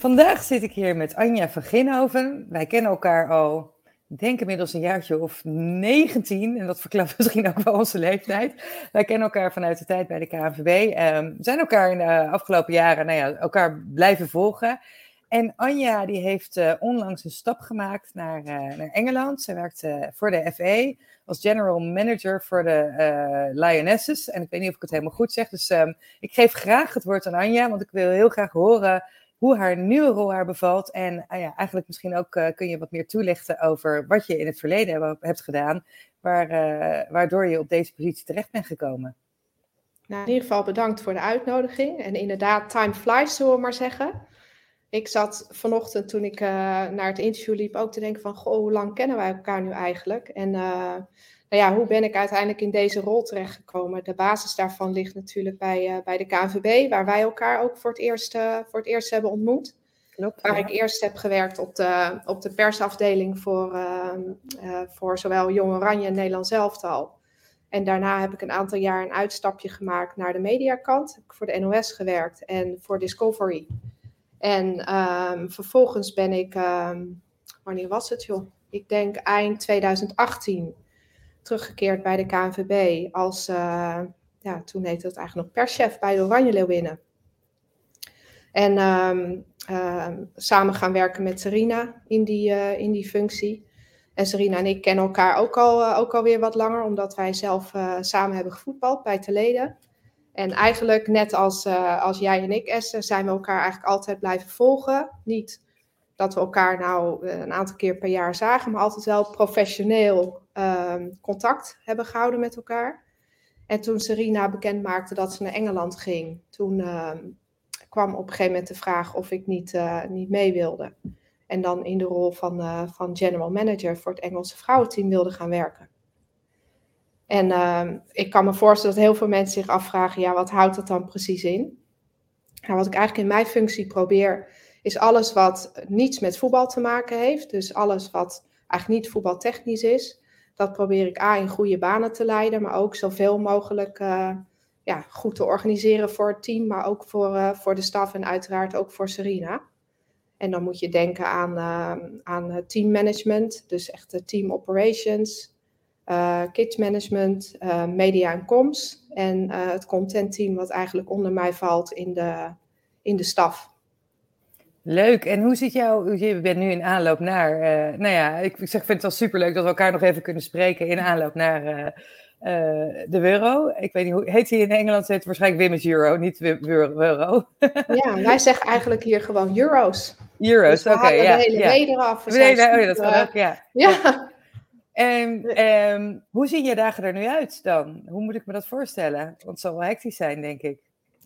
Vandaag zit ik hier met Anja van Ginhoven. Wij kennen elkaar al, ik denk inmiddels een jaartje of 19. En dat verklapt misschien ook wel onze leeftijd. Wij kennen elkaar vanuit de tijd bij de KNVB. Ehm, we zijn elkaar in de afgelopen jaren nou ja, elkaar blijven volgen. En Anja die heeft uh, onlangs een stap gemaakt naar, uh, naar Engeland. Ze werkt uh, voor de FA als general manager voor de Lionesses. En ik weet niet of ik het helemaal goed zeg. Dus um, ik geef graag het woord aan Anja, want ik wil heel graag horen hoe haar nieuwe rol haar bevalt. En ah ja, eigenlijk misschien ook uh, kun je wat meer toelichten over wat je in het verleden heb, hebt gedaan, waar, uh, waardoor je op deze positie terecht bent gekomen. Nou, in ieder geval bedankt voor de uitnodiging. En inderdaad, time flies, zullen we maar zeggen. Ik zat vanochtend toen ik uh, naar het interview liep ook te denken van, goh, hoe lang kennen wij elkaar nu eigenlijk? En nou ja, hoe ben ik uiteindelijk in deze rol terechtgekomen? De basis daarvan ligt natuurlijk bij, uh, bij de KNVB, waar wij elkaar ook voor het eerst, uh, voor het eerst hebben ontmoet. Klopt, waar ja. ik eerst heb gewerkt op de, op de persafdeling voor, uh, voor zowel Jong Oranje en Nederland Zelftal. En daarna heb ik een aantal jaar een uitstapje gemaakt naar de mediakant. Heb ik voor de NOS gewerkt en voor Discovery. En um, vervolgens ben ik, um, wanneer was het joh? Ik denk eind 2018 teruggekeerd bij de KNVB als, uh, ja, toen heette het eigenlijk nog perschef bij de Oranje Leeuwinnen. En um, um, samen gaan werken met Serena in die, uh, in die functie. En Serena en ik kennen elkaar ook, al, uh, ook alweer wat langer, omdat wij zelf samen hebben gevoetbald bij Teleden. En eigenlijk, net als, als jij en ik, Esther, zijn we elkaar eigenlijk altijd blijven volgen. Niet dat we elkaar nou een aantal keer per jaar zagen, maar altijd wel professioneel um, contact hebben gehouden met elkaar. En toen Serena bekend maakte dat ze naar Engeland ging, toen uh, kwam op een gegeven moment de vraag of ik niet, uh, niet mee wilde. En dan in de rol van, uh, van general manager voor het Engelse vrouwenteam wilde gaan werken. En ehm, ik kan me voorstellen dat heel veel mensen zich afvragen, ja, wat houdt dat dan precies in? Nou, wat ik eigenlijk in mijn functie probeer, is alles wat niets met voetbal te maken heeft. Dus alles wat eigenlijk niet voetbaltechnisch is, dat probeer ik A in goede banen te leiden, maar ook zoveel mogelijk uh, ja, goed te organiseren voor het team, maar ook voor, uh, voor de staf en uiteraard ook voor Serena. En dan moet je denken aan, uh, aan teammanagement, dus echt team operations, kids management, media en comms en het content team wat eigenlijk onder mij valt in de, in de staf. Leuk. En hoe zit jouw... Je bent nu in aanloop naar... Uh, nou ja, ik, ik zeg, vind het wel superleuk dat we elkaar nog even kunnen spreken in aanloop naar uh, uh, de euro. Ik weet niet, hoe heet hij in Engeland? Heet het waarschijnlijk Women's Euro, niet euro. ja, wij zeggen eigenlijk hier gewoon euro's. Euro's, dus oké. Okay, ja, de hele ja. eraf. We nee, nee, oh, dat kan ook, ja. Ja. ja. En um, hoe zien je dagen er nu uit dan? Hoe moet ik me dat voorstellen? Want het zal wel hectisch zijn, denk ik.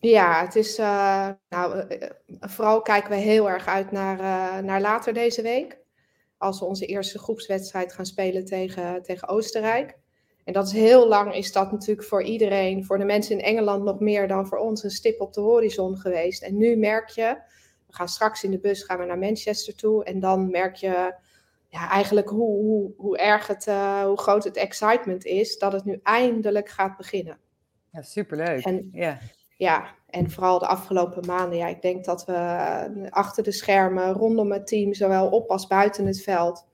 Ja, het is. Uh, nou, uh, vooral kijken we heel erg uit naar, uh, naar later deze week. Als we onze eerste groepswedstrijd gaan spelen tegen, tegen Oostenrijk. En dat is heel lang, is dat natuurlijk voor iedereen, voor de mensen in Engeland nog meer dan voor ons, een stip op de horizon geweest. En nu merk je, we gaan straks in de bus gaan we naar Manchester toe. En dan merk je ja, eigenlijk hoe, hoe, hoe erg het, hoe groot het excitement is dat het nu eindelijk gaat beginnen. Ja, superleuk. En, ja ja, en vooral de afgelopen maanden, ja, ik denk dat we achter de schermen, rondom het team, zowel op als buiten het veld,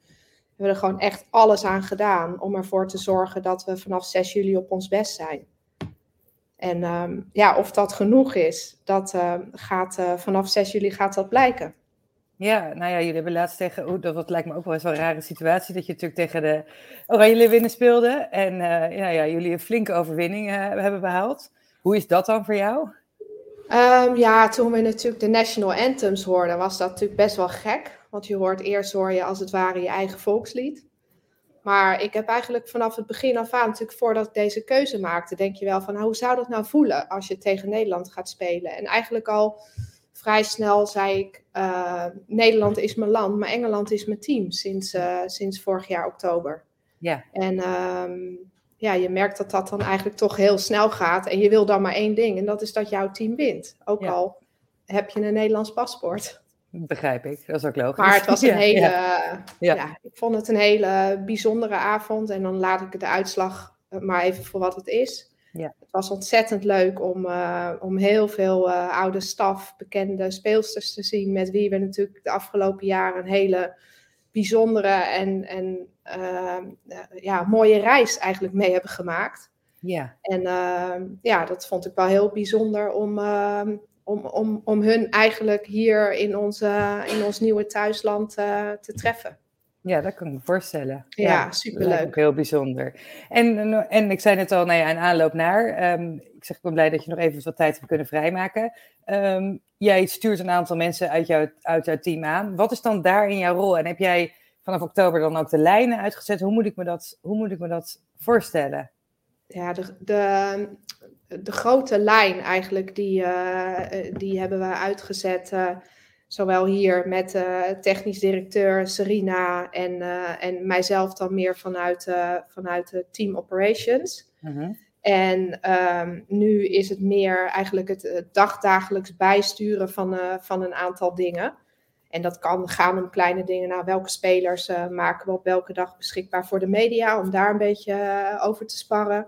hebben we er gewoon echt alles aan gedaan om ervoor te zorgen dat we vanaf 6 juli op ons best zijn. En um, ja, of dat genoeg is, dat uh, gaat uh, vanaf 6 juli gaat dat blijken. Ja, nou ja, jullie hebben laatst tegen, dat, dat lijkt me ook wel eens wel een rare situatie, dat je natuurlijk tegen de Oranje winnen speelde en uh, ja, ja, jullie een flinke overwinning hebben behaald. Hoe is dat dan voor jou? Um, ja, toen we natuurlijk de national anthems hoorden, was dat natuurlijk best wel gek. Want je hoort eerst hoor je als het ware je eigen volkslied. Maar ik heb eigenlijk vanaf het begin af aan, natuurlijk voordat ik deze keuze maakte, denk je wel van nou, hoe zou dat nou voelen als je tegen Nederland gaat spelen? En eigenlijk al vrij snel zei ik, uh, Nederland is mijn land, maar Engeland is mijn team sinds, uh, sinds vorig jaar oktober. Ja. En um, ja, je merkt dat dat dan eigenlijk toch heel snel gaat. En je wil dan maar één ding, en dat is dat jouw team wint. Ook ja. al heb je een Nederlands paspoort. Begrijp ik, dat is ook logisch. Maar het was een Ja, hele, ja. ja. Ja. ik vond het een hele bijzondere avond. En dan laat ik de uitslag eh, maar even voor wat het is. Ja. Het was ontzettend leuk om, eh, om heel veel eh, oude staf, bekende speelsters te zien. Met wie we natuurlijk de afgelopen jaren een hele bijzondere en, en eh, ja, mooie reis eigenlijk mee hebben gemaakt. Ja. En uh, ja, dat vond ik wel heel bijzonder om, uh, om, om, om hun eigenlijk hier in, onze, in ons nieuwe thuisland uh, te treffen. Ja, dat kan ik me voorstellen. Ja, superleuk. me ook heel bijzonder. En, en ik zei net al, nou ja, een aanloop naar. Um, ik zeg, ik ben blij dat je nog even wat tijd hebt kunnen vrijmaken. Um, jij stuurt een aantal mensen uit, jou, uit jouw team aan. Wat is dan daar in jouw rol? En heb jij vanaf oktober dan ook de lijnen uitgezet? Hoe moet ik me dat, hoe moet ik me dat voorstellen? Ja, de, de, de grote lijn eigenlijk, die, uh, die hebben we uitgezet. Uh, zowel hier met uh, technisch directeur Serena en, uh, en mijzelf dan meer vanuit, uh, vanuit de team operations. Mhm. En um, nu is het meer eigenlijk het, dagdagelijks bijsturen van, van een aantal dingen. En dat kan gaan om kleine dingen. Nou, welke spelers maken we op welke dag beschikbaar voor de media? Om daar een beetje over te sparren.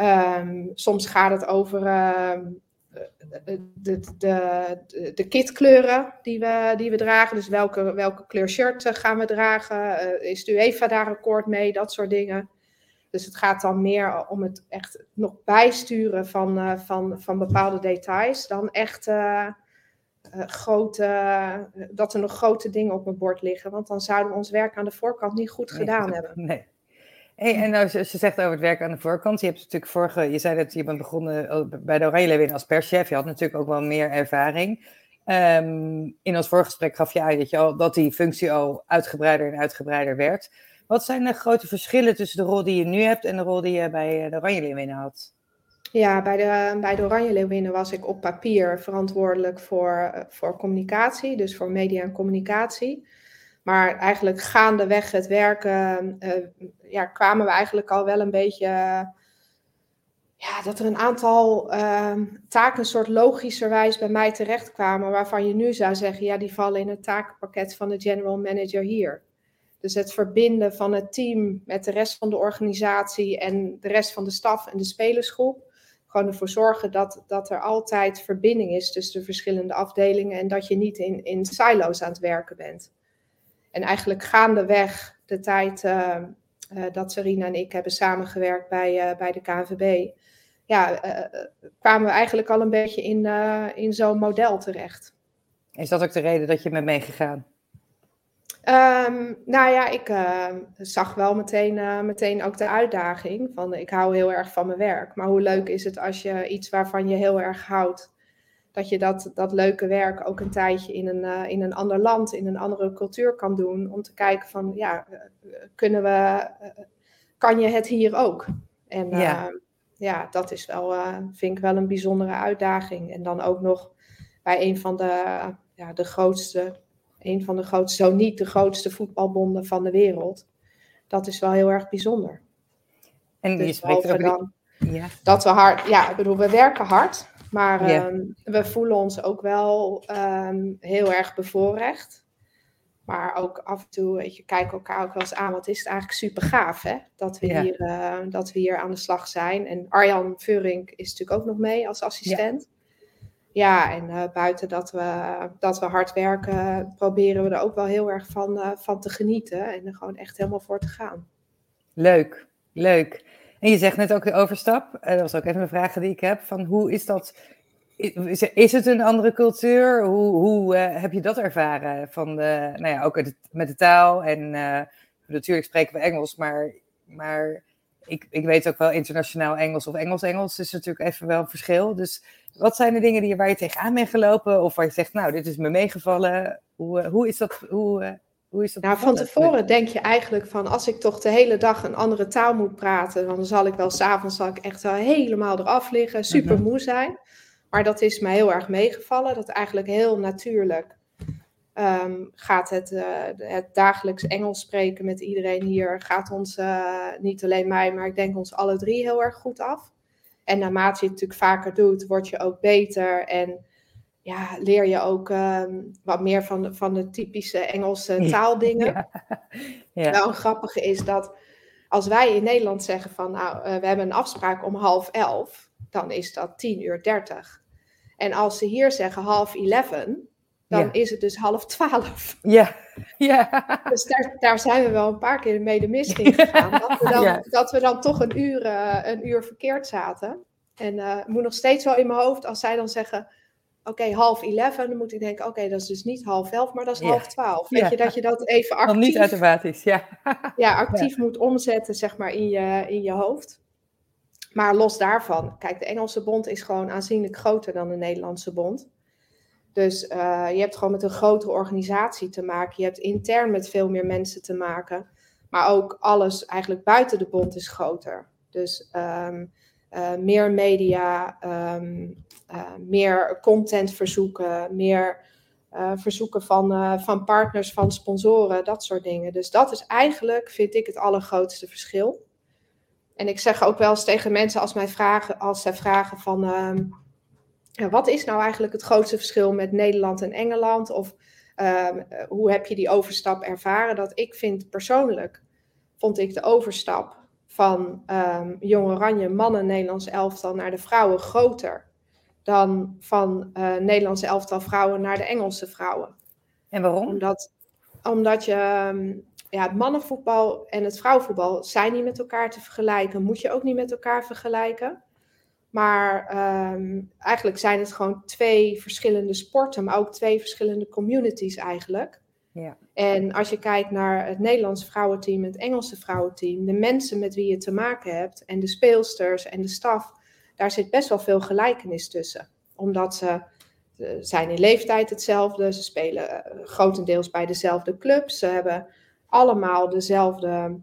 Um, soms gaat het over uh, de, de, de, kitkleuren die we, die we dragen. Dus welke, welke kleur shirt gaan we dragen? Uh, is de UEFA daar akkoord mee? Dat soort dingen. Dus het gaat dan meer om het echt nog bijsturen van, uh, van, van bepaalde details. Dan echt uh, grote, dat er nog grote dingen op mijn bord liggen. Want dan zouden we ons werk aan de voorkant niet goed Nee, gedaan hebben. Nee. Hey, en nou, als je zegt over het werk aan de voorkant, je hebt natuurlijk vorige, je zei dat je bent begonnen oh, bij de Oranje Leeuwinnen als perschef, je had natuurlijk ook wel meer ervaring. Ehm, in ons voorgesprek gaf je aan dat, je al, dat die functie al uitgebreider en uitgebreider werd. Wat zijn de grote verschillen tussen de rol die je nu hebt en de rol die je bij de Oranje Leeuwinnen had? Ja, bij de, bij de Oranje Leeuwinnen was ik op papier verantwoordelijk voor, voor communicatie, dus voor media en communicatie. Maar eigenlijk gaandeweg het werken uh, ja, kwamen we eigenlijk al wel een beetje. Uh, ja, dat er een aantal uh, taken een soort logischerwijs bij mij terechtkwamen. Waarvan je nu zou zeggen, ja, die vallen in het takenpakket van de general manager hier. Dus het verbinden van het team met de rest van de organisatie en de rest van de staf en de spelersgroep. Gewoon ervoor zorgen dat, dat er altijd verbinding is tussen de verschillende afdelingen en dat je niet in, in silo's aan het werken bent. En eigenlijk gaandeweg de tijd uh, uh, dat Serena en ik hebben samengewerkt bij, uh, bij de KNVB, ja, kwamen we eigenlijk al een beetje in, in zo'n model terecht. Is dat ook de reden dat je bent meegegaan? Um, nou ja, ik uh, zag wel meteen, uh, meteen ook de uitdaging van ik hou heel erg van mijn werk. Maar hoe leuk is het als je iets waarvan je heel erg houdt, dat je dat, dat leuke werk ook een tijdje in een, uh, in een ander land, in een andere cultuur kan doen. Om te kijken van, ja, kunnen we, kan je het hier ook? En Ja. ja, dat is wel, vind ik wel een bijzondere uitdaging. En dan ook nog bij een van de, ja, de grootste een van de grootste, zo niet de grootste voetbalbonden van de wereld. Dat is wel heel erg bijzonder. En je Dus spreekt over die- dan Ja. dat we hard, ja, ik bedoel, we werken hard, maar ehm, we voelen ons ook wel ehm, heel erg bevoorrecht. Maar ook af en toe, weet je, kijken elkaar ook wel eens aan. Wat is het eigenlijk super gaaf, hè? Dat we, hier, eh, dat we hier aan de slag zijn. En Arjan Veurink is natuurlijk ook nog mee als assistent. Ja, en eh, buiten dat we, dat we hard werken, proberen we er ook wel heel erg van, eh, van te genieten. En er gewoon echt helemaal voor te gaan. Leuk, leuk. En je zegt net ook de overstap. eh, dat was ook even een vraag die ik heb. Van hoe is dat? Is, het een andere cultuur? Hoe, hoe eh, heb je dat ervaren? Van de, nou ja, ook met de taal. En eh, natuurlijk spreken we Engels, maar, maar ik, ik weet ook wel internationaal Engels of Engels-Engels is natuurlijk even wel een verschil. Dus wat zijn de dingen die, waar je tegenaan bent gelopen? Of waar je zegt, nou, dit is me meegevallen. Hoe, hoe is dat? Hoe, Hoe is dat? Nou, van tevoren denk je eigenlijk van als ik toch de hele dag een andere taal moet praten, dan zal ik wel s'avonds echt wel helemaal eraf liggen, super mhm. moe zijn. Maar dat is mij heel erg meegevallen. Dat eigenlijk heel natuurlijk um, gaat het, uh, het dagelijks Engels spreken met iedereen hier. Gaat ons, uh, niet alleen mij, maar ik denk ons alle drie heel erg goed af. En naarmate je het natuurlijk vaker doet, word je ook beter. En ja, leer je ook um, wat meer van de, van de typische Engelse taaldingen. Ja. Ja. Wel grappige is dat als wij in Nederland zeggen van nou, uh, we hebben een afspraak om half elf, dan is dat tien uur dertig. En als ze hier zeggen half eleven, dan is het dus half twaalf. Ja, ja. Dus daar, daar zijn we wel een paar keer mee de mist in gegaan. Dat we dan, dat we dan toch een uur, uh, een uur verkeerd zaten. En uh, moet nog steeds wel in mijn hoofd, als zij dan zeggen, oké, half eleven, dan moet ik denken, oké, dat is dus niet half elf, maar dat is half twaalf. Weet je, dat je dat even actief... Dan niet automatisch, ja. ja, actief moet omzetten, zeg maar, in je, in je hoofd. Maar los daarvan, kijk, de Engelse bond is gewoon aanzienlijk groter dan de Nederlandse bond. Dus uh, je hebt gewoon met een grotere organisatie te maken. Je hebt intern met veel meer mensen te maken. Maar ook alles eigenlijk buiten de bond is groter. Dus um, uh, meer media, um, uh, meer content verzoeken, meer verzoeken van, van partners, van sponsoren, dat soort dingen. Dus dat is eigenlijk, vind ik, het allergrootste verschil. En ik zeg ook wel eens tegen mensen als, mij vragen, als zij vragen van... Ja, wat is nou eigenlijk het grootste verschil met Nederland en Engeland? Of um, hoe heb je die overstap ervaren? Dat ik vind persoonlijk, vond ik de overstap van um, Jong Oranje mannen Nederlands elftal naar de vrouwen groter dan van uh, Nederlandse elftal vrouwen naar de Engelse vrouwen. En waarom? Omdat, omdat je ja, het mannenvoetbal en het vrouwenvoetbal zijn niet met elkaar te vergelijken. Moet je ook niet met elkaar vergelijken. Maar um, eigenlijk zijn het gewoon twee verschillende sporten, maar ook twee verschillende communities eigenlijk. Ja. En als je kijkt naar het Nederlandse vrouwenteam en het Engelse vrouwenteam, de mensen met wie je te maken hebt en de speelsters en de staf, daar zit best wel veel gelijkenis tussen. Omdat ze uh, zijn in leeftijd hetzelfde, ze spelen uh, grotendeels bij dezelfde clubs, ze hebben allemaal dezelfde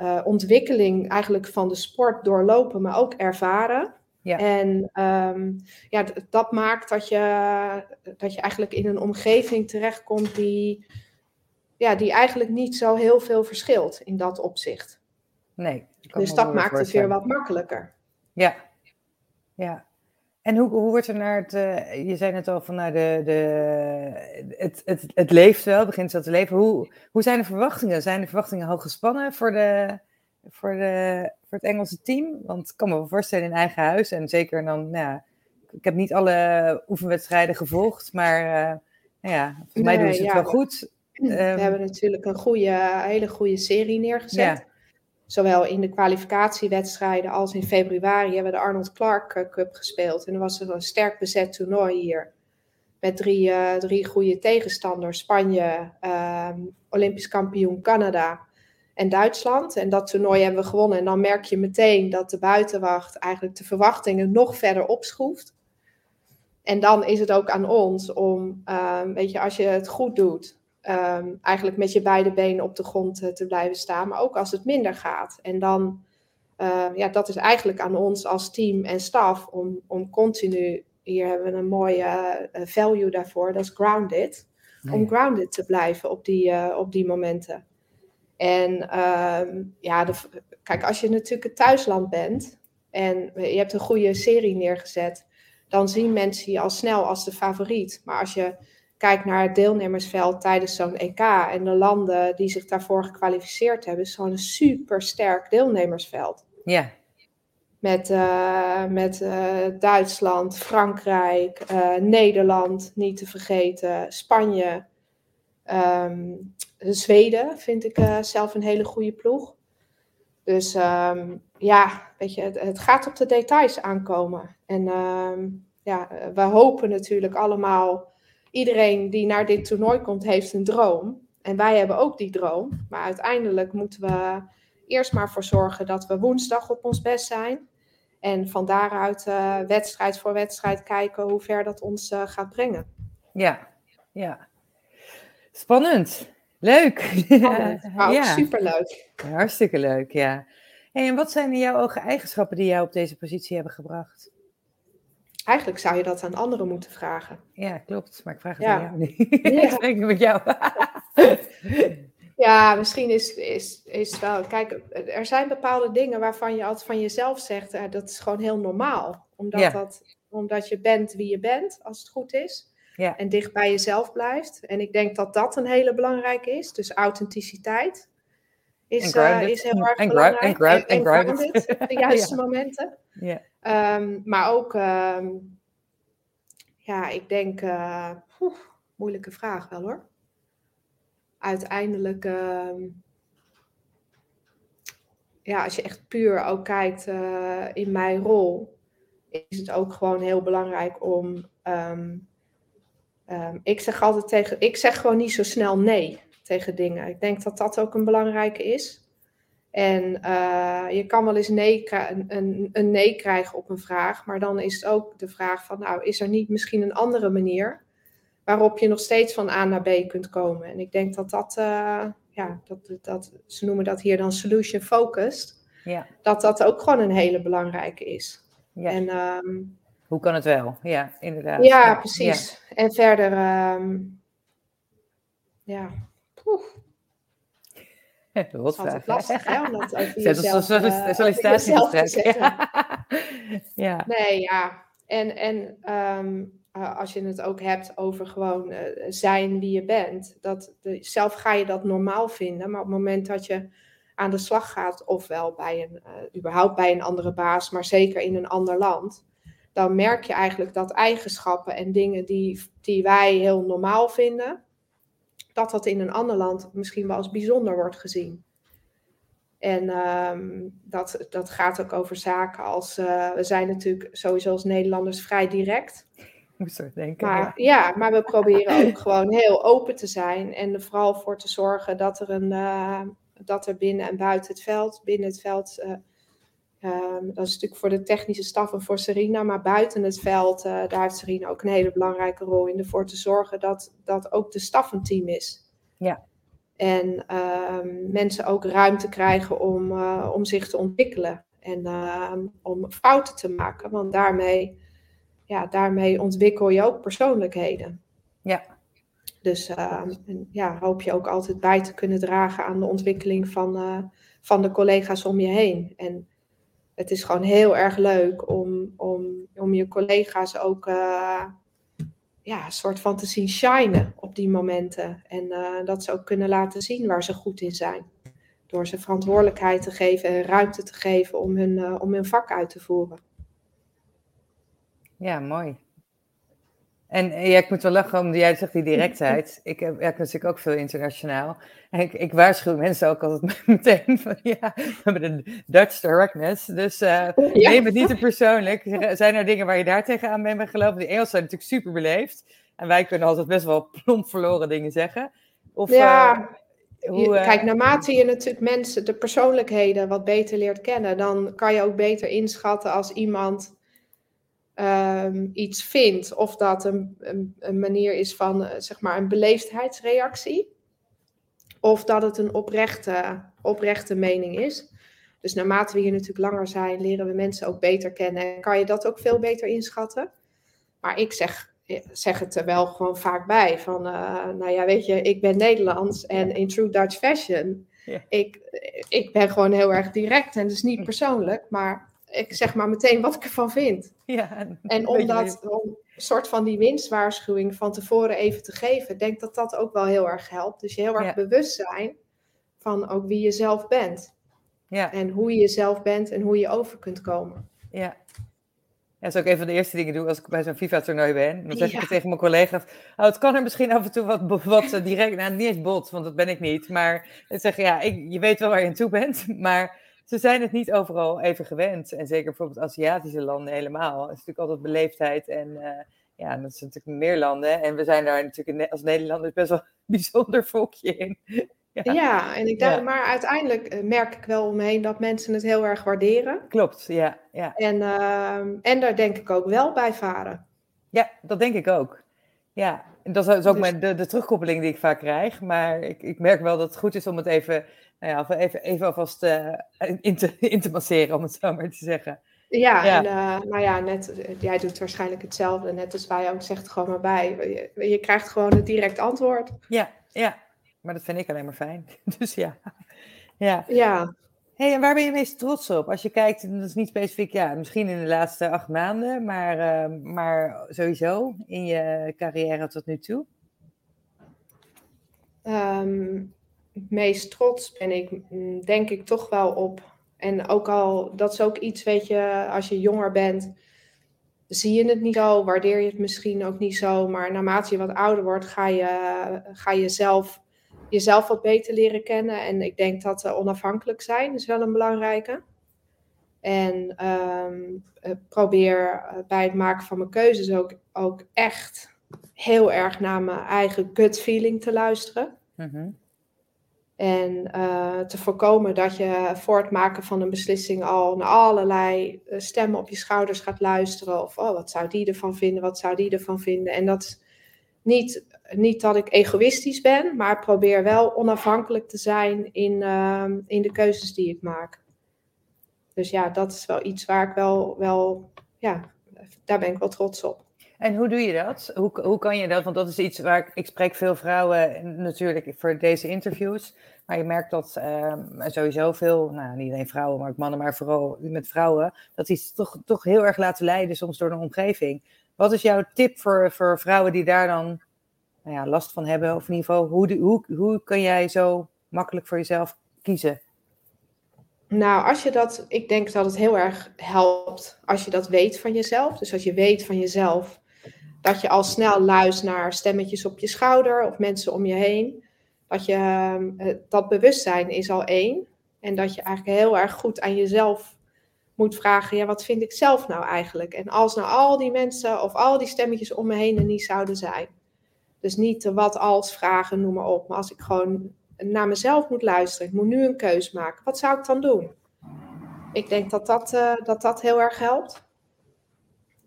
uh, ontwikkeling eigenlijk van de sport doorlopen, maar ook ervaren. Ja. En um, ja, dat maakt dat je, dat je eigenlijk in een omgeving terechtkomt die, ja, die eigenlijk niet zo heel veel verschilt in dat opzicht. Nee. Dus dat maakt het weer wat makkelijker. Ja, ja. En hoe, hoe wordt er naar het, uh, je zei net al van nou, de, de, het, het, het leeft wel, begint zo te leven. Hoe, hoe zijn de verwachtingen? Zijn de verwachtingen hoog gespannen voor, de, voor, de, voor het Engelse team? Want ik kan me wel voorstellen in eigen huis en zeker dan, nou ja, ik heb niet alle oefenwedstrijden gevolgd, maar uh, nou ja, voor mij doen ze het wel goed. We um, hebben natuurlijk een goede, hele goede serie neergezet. Ja zowel in de kwalificatiewedstrijden als in februari hebben we de Arnold Clark eh, Cup gespeeld. En er was een sterk bezet toernooi hier. Met drie, uh, drie goede tegenstanders. Spanje, um, Olympisch kampioen Canada en Duitsland. En dat toernooi hebben we gewonnen. En dan merk je meteen dat de buitenwacht eigenlijk de verwachtingen nog verder opschroeft. En dan is het ook aan ons om, um, weet je, als je het goed doet, um, eigenlijk met je beide benen op de grond uh, te blijven staan, maar ook als het minder gaat. En dan, uh, ja, dat is eigenlijk aan ons als team en staf om, om continu, hier hebben we een mooie uh, value daarvoor, dat is grounded, nee. om grounded te blijven op die, op die momenten. En um, ja, de, kijk, als je natuurlijk het thuisland bent en je hebt een goede serie neergezet, dan zien mensen je al snel als de favoriet. Maar als je kijk naar het deelnemersveld tijdens zo'n EK en de landen die zich daarvoor gekwalificeerd hebben, is gewoon een super sterk deelnemersveld. Ja. Met, uh, met uh, Duitsland, Frankrijk, uh, Nederland, niet te vergeten, Spanje, um, Zweden vind ik zelf een hele goede ploeg. Dus um, ja, weet je, het, het, gaat op de details aankomen. En um, ja, we hopen natuurlijk allemaal iedereen die naar dit toernooi komt, heeft een droom. En wij hebben ook die droom. Maar uiteindelijk moeten we eerst maar voor zorgen dat we woensdag op ons best zijn. En van daaruit uh, wedstrijd voor wedstrijd kijken hoe ver dat ons uh, gaat brengen. Ja, ja. Spannend. Leuk. maar ook superleuk. Hartstikke leuk, ja. en wat zijn in jouw ogen eigenschappen die jou op deze positie hebben gebracht? Eigenlijk zou je dat aan anderen moeten vragen. Ja, klopt. Maar ik vraag het aan jou niet. Ja. ik spreek met jou. ja, misschien is, is, is wel... Kijk, er zijn bepaalde dingen waarvan je altijd van jezelf zegt... Uh, dat is gewoon heel normaal. Omdat, dat, omdat je bent wie je bent, als het goed is. Ja. En dicht bij jezelf blijft. En ik denk dat dat een hele belangrijke is. Dus authenticiteit is, uh, is heel erg belangrijk. En, ground, en, grounded. De juiste momenten. Ja. Um, maar ook, um, ja, ik denk, uh, moeilijke vraag wel hoor. Uiteindelijk, um, ja, als je echt puur ook kijkt uh, in mijn rol, is het ook gewoon heel belangrijk om. ik zeg altijd tegen, ik zeg gewoon niet zo snel nee tegen dingen. Ik denk dat dat ook een belangrijke is. En uh, je kan wel eens nee, een, een, nee krijgen op een vraag, maar dan is het ook de vraag van, nou, is er niet misschien een andere manier waarop je nog steeds van A naar B kunt komen? En ik denk dat dat, uh, ja, dat, dat, ze noemen dat hier dan solution focused, ja. dat dat ook gewoon een hele belangrijke is. Ja. En, um, Hoe kan het wel? Ja, inderdaad. Ja, ja. precies. En verder, um, ja. Wat is lastig, hè? Om dat over jezelf, uh, sollicitatiegesprek. ja. Nee, ja. En, en um, uh, als je het ook hebt over gewoon uh, zijn wie je bent. Dat de, zelf ga je dat normaal vinden. Maar op het moment dat je aan de slag gaat, ofwel bij een, überhaupt bij een andere baas, maar zeker in een ander land. Dan merk je eigenlijk dat eigenschappen en dingen die, die wij heel normaal vinden, dat dat in een ander land misschien wel als bijzonder wordt gezien. En um, dat, dat gaat ook over zaken als, uh, we zijn natuurlijk sowieso als Nederlanders vrij direct. Moest er denken. Maar, ja. maar we proberen ook gewoon heel open te zijn en er vooral voor te zorgen dat er, een, uh, dat er binnen en buiten het veld, binnen het veld, uh, Um, dat is natuurlijk voor de technische staf en voor Serena. Maar buiten het veld, uh, daar heeft Serena ook een hele belangrijke rol in. Ervoor te zorgen dat, dat ook de staf een team is. Ja. En um, mensen ook ruimte krijgen om, uh, om zich te ontwikkelen. En uh, om fouten te maken. Want daarmee, ja, daarmee ontwikkel je ook persoonlijkheden. Ja. Dus en, ja, hoop je ook altijd bij te kunnen dragen aan de ontwikkeling van, van de collega's om je heen. En het is gewoon heel erg leuk om, om, om je collega's ook uh, ja, een soort van te zien shinen op die momenten. En uh, dat ze ook kunnen laten zien waar ze goed in zijn. Door ze verantwoordelijkheid te geven en ruimte te geven om hun, uh, om hun vak uit te voeren. Ja, mooi. En ja, ik moet wel lachen, omdat jij zegt die directheid. Ik heb, werk natuurlijk ook veel internationaal. En ik, ik waarschuw mensen ook altijd meteen van, ja, we hebben de Dutch directness. Dus uh, neem het niet te persoonlijk. Zijn er dingen waar je daar tegenaan bent gelopen? De Engels zijn natuurlijk super beleefd. En wij kunnen altijd best wel plomp verloren dingen zeggen. Of, ja, uh, hoe, uh... kijk, naarmate je natuurlijk mensen, de persoonlijkheden wat beter leert kennen, dan kan je ook beter inschatten als iemand um, iets vindt, of dat een, een, een manier is van uh, zeg maar een beleefdheidsreactie, of dat het een oprechte, oprechte mening is. Dus naarmate we hier natuurlijk langer zijn, leren we mensen ook beter kennen en kan je dat ook veel beter inschatten. Maar ik zeg, zeg het er wel gewoon vaak bij van, uh, nou ja, weet je, ik ben Nederlands en in True Dutch Fashion, ja. ik, ik ben gewoon heel erg direct en dus niet persoonlijk, maar ik zeg maar meteen wat ik ervan vind. Ja, en om dat, om een soort van die winstwaarschuwing van tevoren even te geven, denk dat dat ook wel heel erg helpt. Dus je heel erg bewust zijn van ook wie je zelf bent. Ja. En hoe je jezelf bent en hoe je over kunt komen. Ja. Ja, dat is ook een van de eerste dingen doe als ik bij zo'n FIFA-toernooi ben. Dan zeg ik tegen mijn collega's, oh, het kan er misschien af en toe wat, wat eh, direct, nou niet eens bot, want dat ben ik niet. Maar dan zeg je, ja, ik, je weet wel waar je aan toe bent, maar ze zijn het niet overal even gewend. En zeker bijvoorbeeld Aziatische landen helemaal. Het is natuurlijk altijd beleefdheid en uh, ja, dat is natuurlijk meer landen. En we zijn daar natuurlijk als Nederlanders best wel een bijzonder volkje in. Ja, ja en ik denk, ja. maar uiteindelijk eh, merk ik wel omheen dat mensen het heel erg waarderen. Klopt, ja. ja. En, uh, en daar denk ik ook wel bij varen. Ja, dat denk ik ook. Ja, dat is ook dus... de, de terugkoppeling die ik vaak krijg. Maar ik, ik merk wel dat het goed is om het even, nou ja, even, even alvast uh, in, te, in te masseren, om het zo maar te zeggen. Ja, ja. en uh, nou ja, net, jij doet waarschijnlijk hetzelfde. Net als wij ook, zegt gewoon maar bij. Je, je krijgt gewoon een direct antwoord. Ja, ja, maar dat vind ik alleen maar fijn. Dus ja. Ja. ja. Hey, en waar ben je meest trots op? Als je kijkt, dat is niet specifiek, ja, misschien in de laatste acht maanden, maar, uh, maar sowieso in je carrière tot nu toe? Um, meest trots ben ik, mm, denk ik, toch wel op. En ook al, dat is ook iets, weet je, als je jonger bent, zie je het niet zo, waardeer je het misschien ook niet zo. Maar naarmate je wat ouder wordt, ga je, ga je zelf jezelf wat beter leren kennen. En ik denk dat onafhankelijk zijn is wel een belangrijke. En ehm, eh, probeer eh, bij het maken van mijn keuzes ook, ook echt heel erg naar mijn eigen gut feeling te luisteren. Mhm. En te voorkomen dat je voor het maken van een beslissing al naar allerlei stemmen op je schouders gaat luisteren. Of oh, wat zou die ervan vinden, wat zou die ervan vinden. En dat niet niet dat ik egoïstisch ben, maar probeer wel onafhankelijk te zijn in, ehm, in de keuzes die ik maak. Dus ja, dat is wel iets waar ik wel, wel ja, daar ben ik wel trots op. En hoe doe je dat? Hoe, hoe kan je dat? Want dat is iets waar ik, spreek veel vrouwen natuurlijk voor deze interviews. Maar je merkt dat uh, sowieso veel, nou niet alleen vrouwen, maar ook mannen, maar vooral met vrouwen, dat die toch, toch heel erg laten leiden soms door de omgeving. Wat is jouw tip voor, voor vrouwen die daar dan nou ja, last van hebben? Of in ieder geval, hoe, hoe, hoe kun jij zo makkelijk voor jezelf kiezen? Nou, als je dat, ik denk dat het heel erg helpt als je dat weet van jezelf. Dus als je weet van jezelf dat je al snel luistert naar stemmetjes op je schouder of mensen om je heen. Dat je ehm, dat bewustzijn is al één. En dat je eigenlijk heel erg goed aan jezelf moet vragen, ja, wat vind ik zelf nou eigenlijk? En als nou al die mensen of al die stemmetjes om me heen er niet zouden zijn. Dus niet de wat als vragen, noem maar op. Maar als ik gewoon naar mezelf moet luisteren, ik moet nu een keus maken, wat zou ik dan doen? Ik denk dat dat, uh, dat, dat heel erg helpt.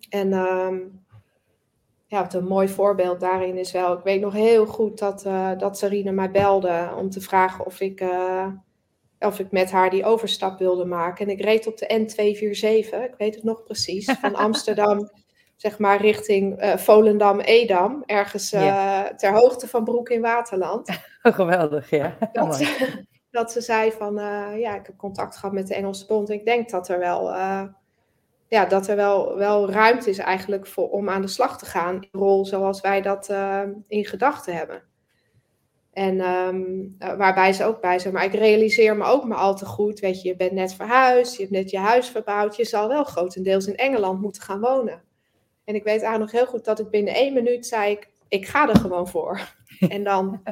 En um, ja, een mooi voorbeeld daarin is wel, ik weet nog heel goed dat, uh, dat Sarine mij belde om te vragen of ik, uh, of ik met haar die overstap wilde maken. En ik reed op de N247, ik weet het nog precies, van Amsterdam zeg maar richting uh, Volendam-Edam, ergens ter hoogte van Broek in Waterland. Geweldig, ja. Dat, ze, dat ze zei van, ja, ik heb contact gehad met de Engelse bond. Ik denk dat er wel, ja, dat er wel, wel ruimte is eigenlijk voor, om aan de slag te gaan. In rol zoals wij dat in gedachten hebben. En um, waarbij ze ook bij zijn. Maar ik realiseer me ook maar al te goed. Weet je, je bent net verhuisd, je hebt net je huis verbouwd. Je zal wel grotendeels in Engeland moeten gaan wonen. En ik weet eigenlijk nog heel goed dat ik binnen één minuut zei ik, ik ga er gewoon voor. en dan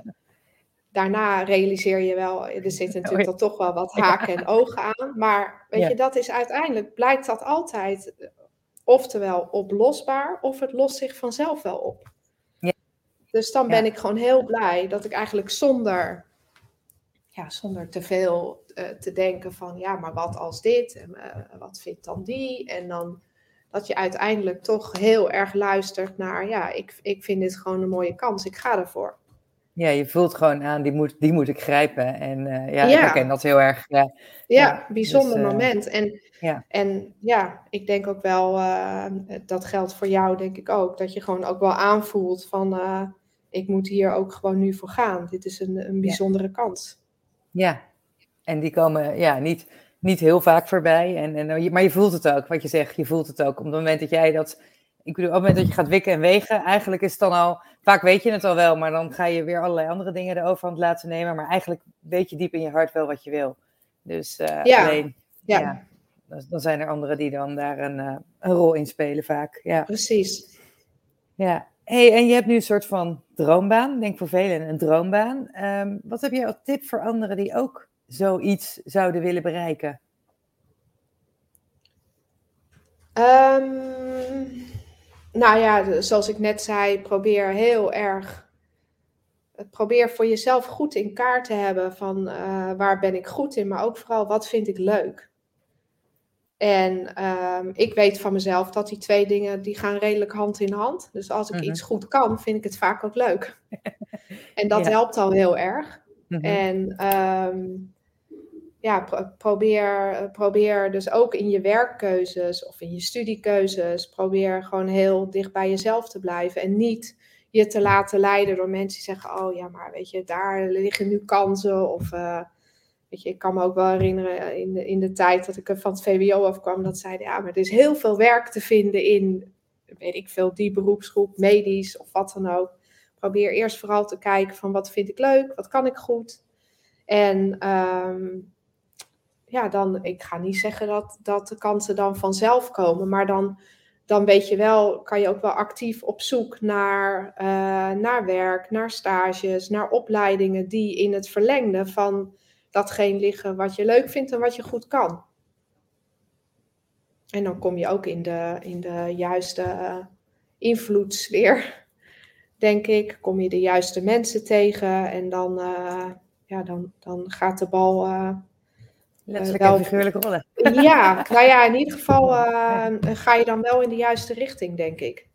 daarna realiseer je wel, er zitten natuurlijk dan toch wel wat haken en ogen aan. Maar weet je, dat is uiteindelijk, blijkt dat altijd oftewel oplosbaar of het lost zich vanzelf wel op. Ja. Dus dan ben ik gewoon heel blij dat ik eigenlijk zonder, ja, zonder te veel uh, te denken van ja, maar wat als dit en uh, wat vindt dan die en dan dat je uiteindelijk toch heel erg luistert naar, ja, ik, ik vind dit gewoon een mooie kans, ik ga ervoor. Ja, je voelt gewoon aan, die moet, die moet ik grijpen. En uh, ja, ja, ik ken dat heel erg. Ja, ja, bijzonder dus, uh, moment. En ja. en ja, ik denk ook wel, uh, dat geldt voor jou denk ik ook, dat je gewoon ook wel aanvoelt van, ik moet hier ook gewoon nu voor gaan. Dit is een, een bijzondere ja. kans. Ja, en die komen ja, niet niet heel vaak voorbij. En, en, maar je voelt het ook, wat je zegt. Je voelt het ook. Op het moment dat jij dat. Ik bedoel, op het moment dat je gaat wikken en wegen, eigenlijk is het dan al. Vaak weet je het al wel, maar dan ga je weer allerlei andere dingen de overhand laten nemen. Maar eigenlijk weet je diep in je hart wel wat je wil. Dus uh, ja. alleen. Ja. ja. Dan zijn er anderen die dan daar een, uh, een rol in spelen, vaak. Ja. Precies. Ja. Hey, en je hebt nu een soort van droombaan. Denk voor velen een droombaan. Um, wat heb jij als tip voor anderen die ook zoiets zouden willen bereiken? Um, nou ja, zoals ik net zei, probeer heel erg. Probeer voor jezelf goed in kaart te hebben van uh, waar ben ik goed in, maar ook vooral wat vind ik leuk. En ehm, ik weet van mezelf dat die twee dingen die gaan redelijk hand in hand. Dus als ik Mhm. iets goed kan, vind ik het vaak ook leuk. en dat Ja. helpt al heel erg. Mhm. En ehm, ja, pro- probeer, eh, probeer dus ook in je werkkeuzes of in je studiekeuzes, probeer gewoon heel dicht bij jezelf te blijven. En niet je te laten leiden door mensen die zeggen, oh ja, maar weet je, daar liggen nu kansen. Of eh, weet je, ik kan me ook wel herinneren in de, in de tijd dat ik van het VWO afkwam, dat zeiden, ja, maar er is heel veel werk te vinden in, weet ik veel, die beroepsgroep, medisch of wat dan ook. Probeer eerst vooral te kijken van wat vind ik leuk, wat kan ik goed. En ehm, ja, dan, ik ga niet zeggen dat, dat de kansen dan vanzelf komen, maar dan, dan weet je wel, kan je ook wel actief op zoek naar, eh, naar werk, naar stages, naar opleidingen die in het verlengde van datgene liggen wat je leuk vindt en wat je goed kan. En dan kom je ook in de, in de juiste eh, invloedssfeer, denk ik. Kom je de juiste mensen tegen en dan, eh, ja, dan, dan gaat de bal. Eh, Letterlijk wel- en figuurlijk rollen. ja, nou ja, in ieder geval eh, ga je dan wel in de juiste richting, denk ik.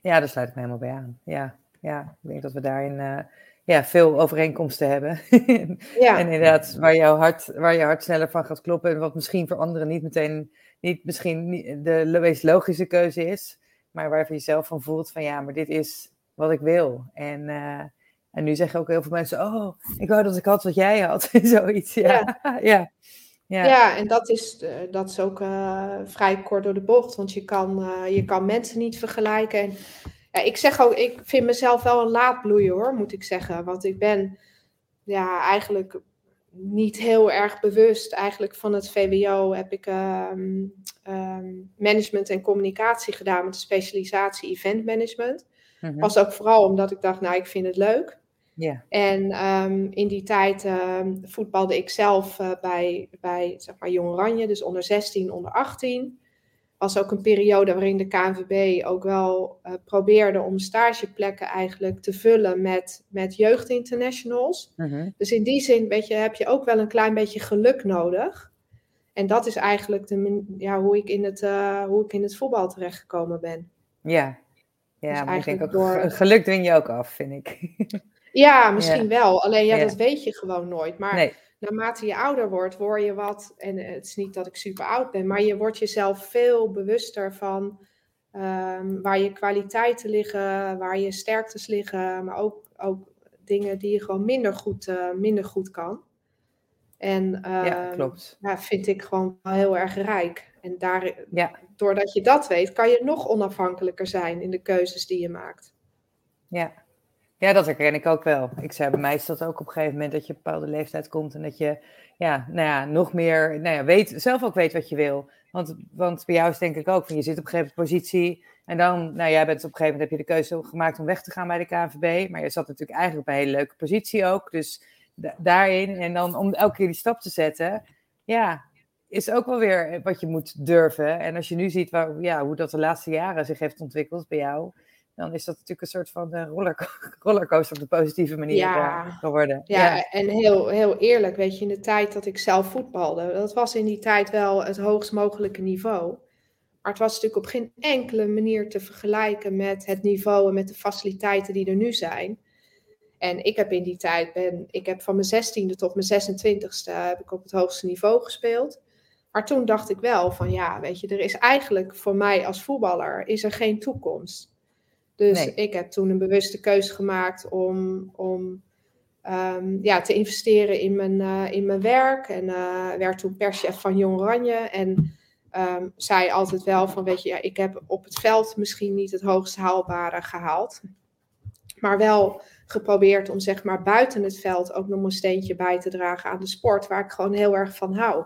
Ja, daar sluit ik me helemaal bij aan. Ja, ja ik denk dat we daarin eh, ja, veel overeenkomsten hebben. Ja, En inderdaad, waar jouw, hart, waar je hart sneller van gaat kloppen. En wat misschien voor anderen niet meteen niet misschien de meest logische keuze is. Maar waarvan je zelf van voelt van ja, maar dit is wat ik wil. En, eh, en nu zeggen ook heel veel mensen, oh, ik wou dat ik had wat jij had. Zoiets, ja. Ja, ja. ja. ja. en dat is, eh, dat is ook eh, vrij kort door de bocht, want je kan, eh, je kan mensen niet vergelijken. En, ja, ik zeg ook, ik vind mezelf wel een laadbloeier hoor, moet ik zeggen. Want ik ben ja, eigenlijk niet heel erg bewust. Eigenlijk van het VWO heb ik ehm, ehm, management en communicatie gedaan met de specialisatie event management. Mhm. Was ook vooral omdat ik dacht, nou, ik vind het leuk. Ja. En ehm, in die tijd ehm, voetbalde ik zelf eh, bij, bij zeg maar, Jong Oranje, dus onder 16, onder 18. Was ook een periode waarin de KNVB ook wel eh, probeerde om stageplekken eigenlijk te vullen met, met jeugdinternationals. Mhm. Dus in die zin weet je, heb je ook wel een klein beetje geluk nodig. En dat is eigenlijk de, ja, hoe, ik in het, eh, hoe ik in het voetbal terechtgekomen ben. Ja, ja Dus maar ik denk ook, door- ge- geluk dwing je ook af, vind ik. Ja, misschien wel. Alleen ja, Ja. dat weet je gewoon nooit. Maar Nee, naarmate je ouder wordt, word je wat, en het is niet dat ik super oud ben, maar je wordt jezelf veel bewuster van ehm, waar je kwaliteiten liggen, waar je sterktes liggen, maar ook, ook dingen die je gewoon minder goed, eh, minder goed kan. En ja, ehm, klopt. ja, vind ik gewoon wel heel erg rijk. En daar, Ja. doordat je dat weet, kan je nog onafhankelijker zijn in de keuzes die je maakt. Ja. Ja, dat herken ik ook wel. Ik zei bij mij is dat ook op een gegeven moment dat je een bepaalde leeftijd komt en dat je ja, nou ja, nog meer nou ja, weet, zelf ook weet wat je wil. Want, want bij jou is denk ik ook van je zit op een gegeven moment positie en dan, nou jij bent op een gegeven moment heb je de keuze gemaakt om weg te gaan bij de KNVB, maar je zat natuurlijk eigenlijk op een hele leuke positie ook, dus da- daarin en dan om elke keer die stap te zetten, ja, is ook wel weer wat je moet durven. En als je nu ziet waar, ja, hoe dat de laatste jaren zich heeft ontwikkeld bij jou, dan is dat natuurlijk een soort van eh, roller, rollercoaster op de positieve manier Ja. eh, geworden. Ja, en heel, heel eerlijk, weet je, in de tijd dat ik zelf voetbalde, dat was in die tijd wel het hoogst mogelijke niveau. Maar het was natuurlijk op geen enkele manier te vergelijken met het niveau en met de faciliteiten die er nu zijn. En ik heb in die tijd, ben, ik heb van mijn 16e tot mijn 26e heb ik op het hoogste niveau gespeeld. Maar toen dacht ik wel van ja, weet je, er is eigenlijk voor mij als voetballer is er geen toekomst. Dus Nee. ik heb toen een bewuste keuze gemaakt om, om ehm, ja, te investeren in mijn, eh, in mijn werk. En eh, werd toen perschef van Jong Oranje. En ehm, zei altijd wel van, weet je, ja, ik heb op het veld misschien niet het hoogst haalbare gehaald. Maar wel geprobeerd om zeg maar buiten het veld ook nog een steentje bij te dragen aan de sport. Waar ik gewoon heel erg van hou.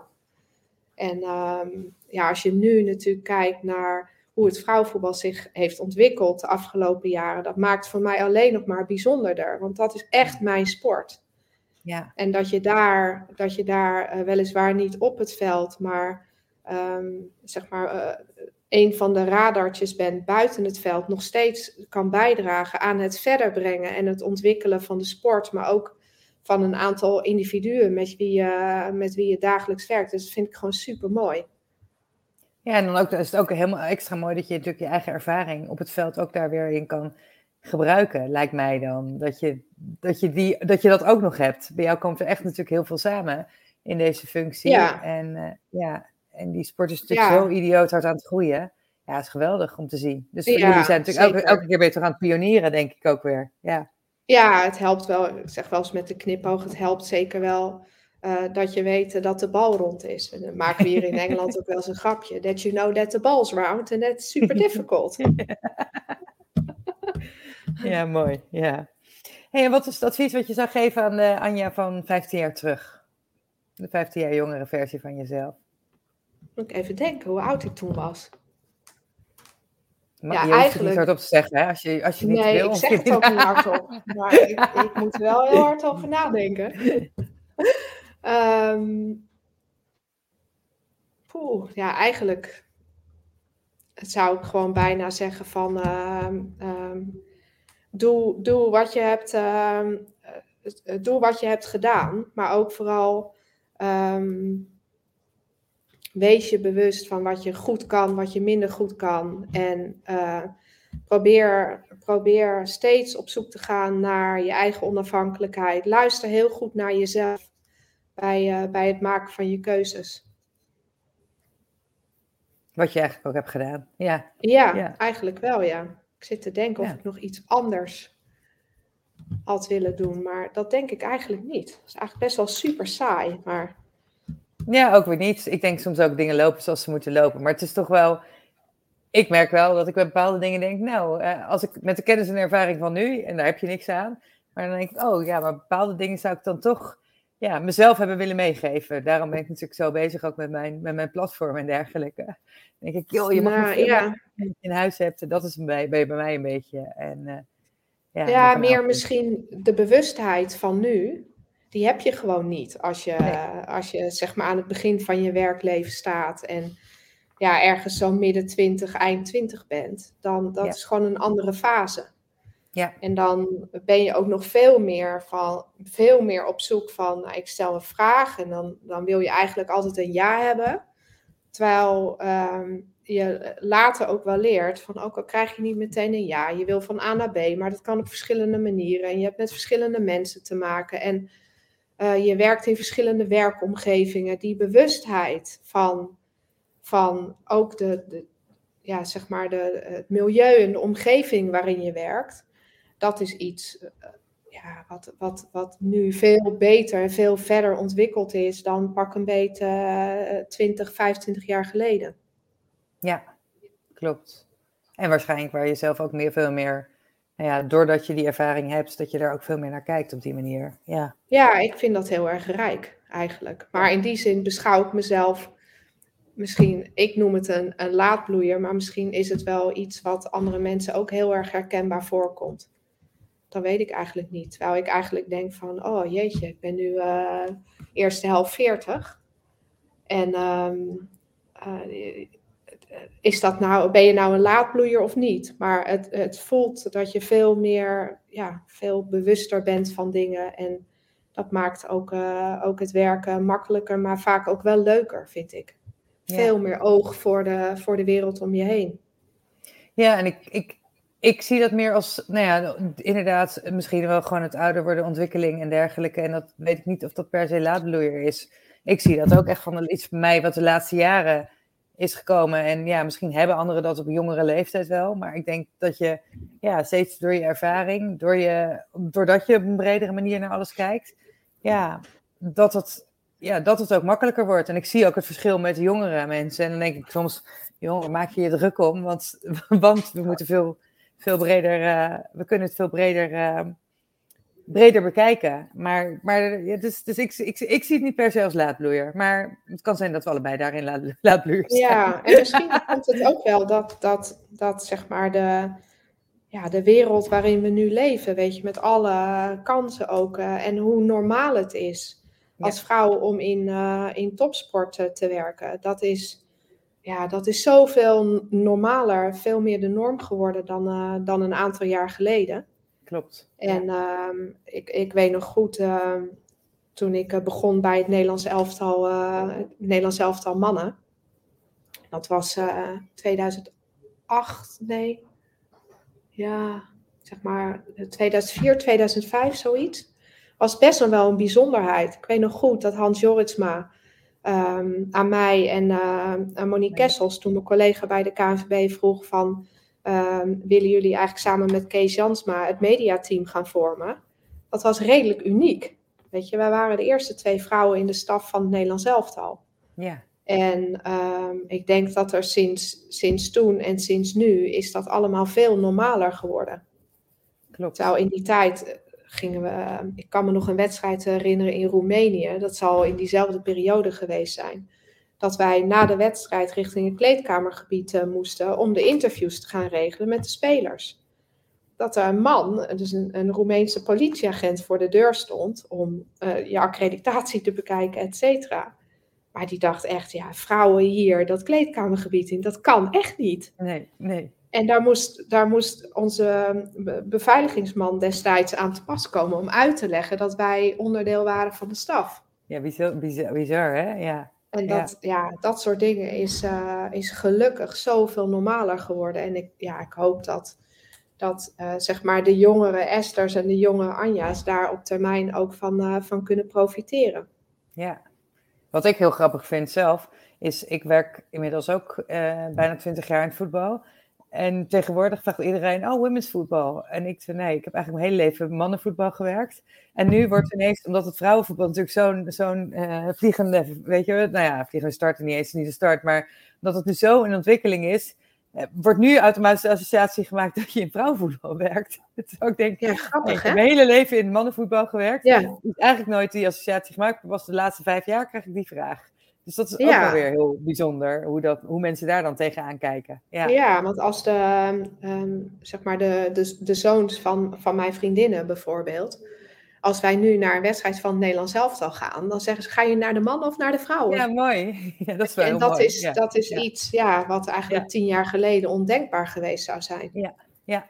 En ehm, ja, als je nu natuurlijk kijkt naar hoe het vrouwenvoetbal zich heeft ontwikkeld de afgelopen jaren, dat maakt voor mij alleen nog maar bijzonderder. Want dat is echt mijn sport. Ja, En dat je daar, dat je daar eh, weliswaar niet op het veld, maar ehm, zeg maar eh, een van de radartjes bent buiten het veld, nog steeds kan bijdragen aan het verder brengen en het ontwikkelen van de sport, maar ook van een aantal individuen met wie je, met wie je dagelijks werkt. Dus dat vind ik gewoon super mooi. Ja, en dan ook, is het ook helemaal extra mooi dat je natuurlijk je eigen ervaring op het veld ook daar weer in kan gebruiken, lijkt mij dan. Dat je dat, je die, dat, je dat ook nog hebt. Bij jou komt er echt natuurlijk heel veel samen in deze functie. Ja. En, uh, ja, en die sport is natuurlijk zo idioot hard aan het groeien. Ja, het is geweldig om te zien. Dus ja, jullie zijn natuurlijk elke, elke, keer beter aan het pionieren, denk ik ook weer. Ja, ja het helpt wel. Ik zeg wel eens met de knipoog, het helpt zeker wel uh, dat je weet dat de bal rond is. En dan maken we hier in Engeland ook wel eens een grapje. That you know that the ball's round and that's super difficult. ja, mooi. Ja. Hey, en wat is het advies wat je zou geven aan de Anja van 15 jaar terug? De 15 jaar jongere versie van jezelf. Moet ik even denken hoe oud ik toen was. Maar ja, je eigenlijk... niet hardop te zeggen, hè? Als je, als je niet nee, wil. ik zeg het ook niet hardop. Maar ik, ik moet er wel heel hard over nadenken. Um, ja, eigenlijk zou ik gewoon bijna zeggen van... Um, um, doe, doe, wat je hebt, uh, doe wat je hebt gedaan, maar ook vooral wees je bewust van wat je goed kan, wat je minder goed kan. En uh, probeer, probeer steeds op zoek te gaan naar je eigen onafhankelijkheid. Luister heel goed naar jezelf bij, uh, bij het maken van je keuzes. Wat je eigenlijk ook hebt gedaan. Ja, ja, ja. eigenlijk wel, ja. Ik zit te denken of ik nog iets anders had willen doen. Maar dat denk ik eigenlijk niet. Dat is eigenlijk best wel super saai. Maar... Ja, ook weer niet. Ik denk soms ook dingen lopen zoals ze moeten lopen. Maar het is toch wel. Ik merk wel dat ik bij bepaalde dingen denk. Nou, eh, als ik met de kennis en ervaring van nu. En daar heb je niks aan. Maar dan denk ik, oh ja, maar bepaalde dingen zou ik dan toch ja, mezelf hebben willen meegeven. Daarom ben ik natuurlijk zo bezig ook met mijn, met mijn platform en dergelijke. Dan denk ik, joh, je mag nou, ja. je in huis hebt. Dat is bij, bij, bij mij een beetje. En, uh, ja, ja meer misschien de bewustheid van nu. Die heb je gewoon niet als je, als je zeg maar aan het begin van je werkleven staat en ja, ergens zo midden 20, eind 20 bent. Dan dat is gewoon een andere fase. Ja. En dan ben je ook nog veel meer, van, veel meer op zoek van, nou, ik stel een vraag en dan, dan wil je eigenlijk altijd een ja hebben. Terwijl ehm, je later ook wel leert van, ook al krijg je niet meteen een ja, je wil van A naar B, maar dat kan op verschillende manieren. En je hebt met verschillende mensen te maken en uh, je werkt in verschillende werkomgevingen. Die bewustheid van, van ook de, de, ja, zeg maar de, het milieu en de omgeving waarin je werkt, dat is iets uh, ja, wat, wat, wat nu veel beter en veel verder ontwikkeld is dan pak een beetje uh, 20, 25 jaar geleden. Ja, klopt. En waarschijnlijk waar je zelf ook meer, veel meer, nou ja, doordat je die ervaring hebt, dat je daar ook veel meer naar kijkt op die manier. Ja, ja ik vind dat heel erg rijk eigenlijk. Maar in die zin beschouw ik mezelf misschien, ik noem het een, een laadbloeier, maar misschien is het wel iets wat andere mensen ook heel erg herkenbaar voorkomt dan weet ik eigenlijk niet. Terwijl ik eigenlijk denk van, oh jeetje, ik ben nu uh, eerste helft 40. En um, uh, is dat nou, ben je nou een laadbloeier of niet? Maar het, het voelt dat je veel meer, ja, veel bewuster bent van dingen. En dat maakt ook, uh, ook het werken makkelijker, maar vaak ook wel leuker, vind ik. Veel meer oog voor de, voor de wereld om je heen. Ja, en ik, ik, ik zie dat meer als, nou ja, inderdaad, misschien wel gewoon het ouder worden, ontwikkeling en dergelijke. En dat weet ik niet of dat per se laadbloeier is. Ik zie dat ook echt van iets bij mij wat de laatste jaren is gekomen. En ja, misschien hebben anderen dat op jongere leeftijd wel. Maar ik denk dat je ja, steeds door je ervaring, door je, doordat je op een bredere manier naar alles kijkt, ja, dat het, ja, dat het ook makkelijker wordt. En ik zie ook het verschil met jongere mensen. En dan denk ik soms, jongen, maak je je druk om, want, want we moeten veel veel breder, uh, we kunnen het veel breder, uh, breder bekijken. Maar, maar dus, dus ik, ik, ik, zie het niet per se als laadbloeier. Maar het kan zijn dat we allebei daarin laat, laadbloeiers zijn. Ja, en misschien komt het ook wel dat, dat, dat zeg maar de, ja, de wereld waarin we nu leven, weet je, met alle kansen ook uh, en hoe normaal het is als vrouw om in, in topsport te werken. Dat is ja, dat is zoveel normaler, veel meer de norm geworden dan, uh, dan een aantal jaar geleden. Klopt. En uh, ik, ik weet nog goed, uh, toen ik begon bij het Nederlands elftal, het Nederlands elftal mannen. dat was 2008, nee, ja, zeg maar 2004, 2005, zoiets. Was best wel een bijzonderheid. Ik weet nog goed dat Hans Joritsma um, aan mij en uh, aan Monique Kessels, toen mijn collega bij de KNVB vroeg van, um, willen jullie eigenlijk samen met Kees Jansma het mediateam gaan vormen? Dat was redelijk uniek. Weet je, wij waren de eerste twee vrouwen in de staf van het Nederlands elftal. Ja. En um, ik denk dat er sinds, sinds toen en sinds nu is dat allemaal veel normaler geworden. Klopt. Zou in die tijd gingen we, ik kan me nog een wedstrijd herinneren in Roemenië, dat zal in diezelfde periode geweest zijn, dat wij na de wedstrijd richting het kleedkamergebied uh, moesten om de interviews te gaan regelen met de spelers. Dat er een man, dus een, een Roemeense politieagent, voor de deur stond om uh, je accreditatie te bekijken, et cetera. Maar die dacht echt, ja, vrouwen hier dat kleedkamergebied in, dat kan echt niet. Nee, nee. En daar moest, daar moest onze beveiligingsman destijds aan te pas komen om uit te leggen dat wij onderdeel waren van de staf. Ja, bizar, bizar, bizar hè? Ja. En dat, ja. ja dat soort dingen is, uh, is gelukkig zoveel normaler geworden. En ik, ja, ik hoop dat, dat uh, zeg maar de jongere Esther's en de jonge Anja's daar op termijn ook van, uh, van kunnen profiteren. Ja, wat ik heel grappig vind zelf, is ik werk inmiddels ook bijna twintig jaar in het voetbal. En tegenwoordig vraagt iedereen, oh, women's voetbal. En ik zei, nee, ik heb eigenlijk mijn hele leven mannenvoetbal gewerkt. En nu wordt ineens, omdat het vrouwenvoetbal natuurlijk zo'n zo'n uh, vliegende, weet je, nou ja, vliegende start niet eens niet de start, maar dat het nu zo in ontwikkeling is, uh, wordt nu automatisch de associatie gemaakt dat je in vrouwenvoetbal werkt. Dus ook denk, ja, grappig, ik heb mijn hele leven in mannenvoetbal gewerkt. Ja. Ik eigenlijk nooit die associatie gemaakt, pas de laatste vijf jaar krijg ik die vraag. Dus dat is ook wel weer heel bijzonder, hoe, dat, hoe mensen daar dan tegenaan kijken. Ja, ja want als de, um, zeg maar de, de, de zoons van, van mijn vriendinnen bijvoorbeeld, als wij nu naar een wedstrijd van het Nederlands elftal gaan, dan zeggen ze, ga je naar de mannen of naar de vrouwen? Ja, mooi. Ja, dat is wel en dat mooi. is, ja. dat is ja. iets ja, wat eigenlijk tien jaar geleden ondenkbaar geweest zou zijn. Ja, ja.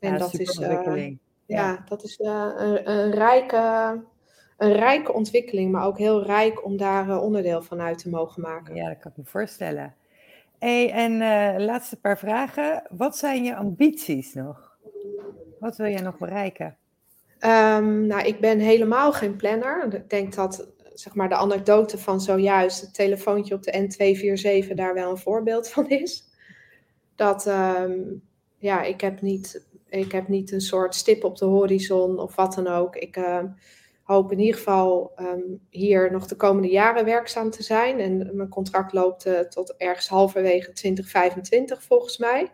En dat, is, uh, ja. dat is uh, een, een rijke een rijke ontwikkeling, maar ook heel rijk om daar uh, onderdeel van uit te mogen maken. Ja, dat kan ik me voorstellen. Hey, en uh, laatste paar vragen. Wat zijn je ambities nog? Wat wil jij nog bereiken? Um, nou, ik ben helemaal geen planner. Ik denk dat zeg maar, de anekdote van zojuist, het telefoontje op de N247, daar wel een voorbeeld van is. Dat, um, ja, ik heb, niet, ik heb niet een soort stip op de horizon of wat dan ook. Ik, uh, hoop in ieder geval um, hier nog de komende jaren werkzaam te zijn. En mijn contract loopt uh, tot ergens halverwege 2025 volgens mij.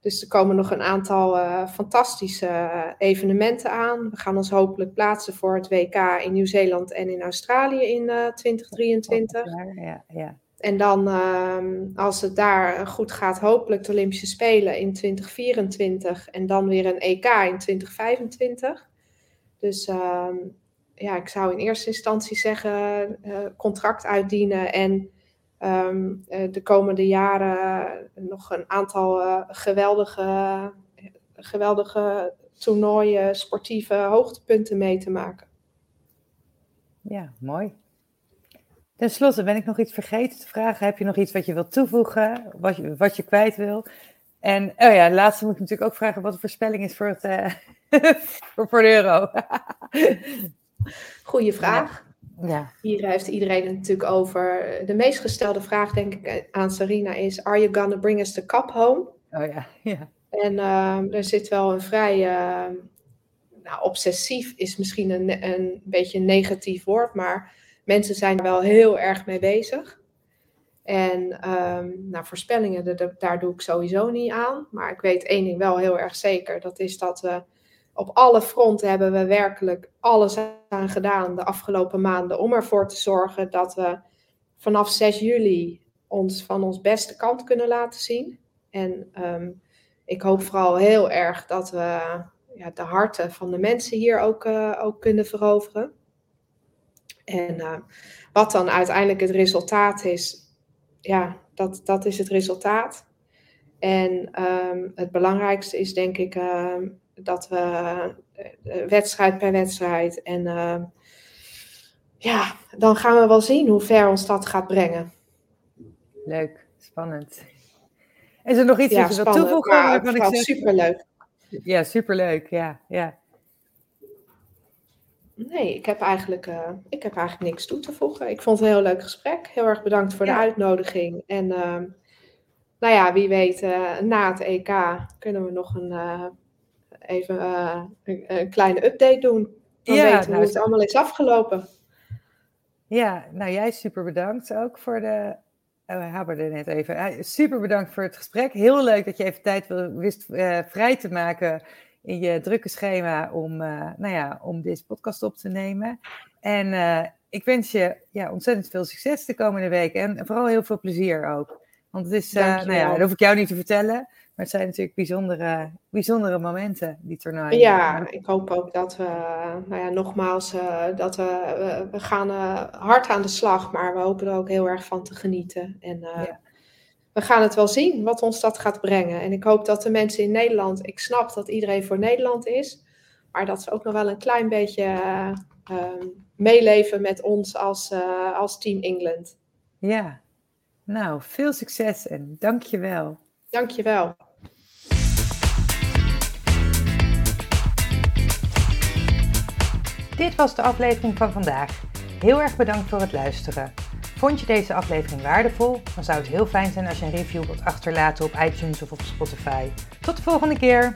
Dus er komen nog een aantal uh, fantastische uh, evenementen aan. We gaan ons hopelijk plaatsen voor het WK in Nieuw-Zeeland en in Australië in 2023. Ja, ja. En dan, um, als het daar goed gaat, hopelijk de Olympische Spelen in 2024 en dan weer een EK in 2025. Dus um, ja, ik zou in eerste instantie zeggen uh, contract uitdienen en um, uh, de komende jaren nog een aantal uh, geweldige, geweldige toernooien, sportieve hoogtepunten mee te maken. Ja, mooi. Ten slotte, ben ik nog iets vergeten te vragen? Heb je nog iets wat je wilt toevoegen, wat je, wat je kwijt wil? En oh ja, laatste moet ik natuurlijk ook vragen wat de voorspelling is voor, het, voor de euro. Goeie vraag. Ja. Hier heeft iedereen het natuurlijk over. De meest gestelde vraag, denk ik, aan Sarina is: Are you gonna bring us the cup home? Oh ja, ja. En uh, er zit wel een vrij. Uh, nou, obsessief is misschien een, een beetje een negatief woord, maar mensen zijn er wel heel erg mee bezig. En um, nou, voorspellingen, de, de, daar doe ik sowieso niet aan. Maar ik weet één ding wel heel erg zeker: dat is dat we op alle fronten hebben we werkelijk alles aan gedaan de afgelopen maanden om ervoor te zorgen dat we vanaf 6 juli ons van ons beste kant kunnen laten zien. En um, ik hoop vooral heel erg dat we ja, de harten van de mensen hier ook, uh, ook kunnen veroveren. En uh, wat dan uiteindelijk het resultaat is, ja, dat, dat is het resultaat. En um, het belangrijkste is denk ik uh, dat we uh, wedstrijd per wedstrijd en uh, ja, dan gaan we wel zien hoe ver ons dat gaat brengen. Leuk. spannend. Is er nog iets Ja, wat je wilt toevoegen? maar waarvan ik vooral zeg- superleuk. Ja, superleuk. Ja, ja. Nee, ik heb, eigenlijk, eh, ik heb eigenlijk niks toe te voegen. Ik vond het een heel leuk gesprek. Heel erg bedankt voor Ja. de uitnodiging. En ehm, nou ja, wie weet, eh, na het EK kunnen we nog een, eh, even eh, een, een kleine update doen. Dan Ja, weten we nou, hoe het allemaal is afgelopen. Ja, nou jij super bedankt ook voor de. Oh, we hebben er net even. Super bedankt voor het gesprek. Heel leuk dat je even tijd wist eh, vrij te maken in je drukke schema om, eh, nou ja, om deze podcast op te nemen. En ik wens je ja, ontzettend veel succes de komende weken en vooral heel veel plezier ook. Want het is, eh, nou ja, dat hoef ik jou niet te vertellen, maar het zijn natuurlijk bijzondere, bijzondere momenten, die toernooien. Ja, ik hoop ook dat we, nou ja, nogmaals, eh, dat we, we, we gaan eh, hard aan de slag, maar we hopen er ook heel erg van te genieten. En eh, Ja. we gaan het wel zien wat ons dat gaat brengen. En ik hoop dat de mensen in Nederland, ik snap dat iedereen voor Nederland is, maar dat ze ook nog wel een klein beetje eh, ehm, meeleven met ons als, als Team England. Ja, nou, veel succes en dank je wel. Dankjewel. Dit was de aflevering van vandaag. Heel erg bedankt voor het luisteren. Vond je deze aflevering waardevol? Dan zou het heel fijn zijn als je een review wilt achterlaten op iTunes of op Spotify. Tot de volgende keer!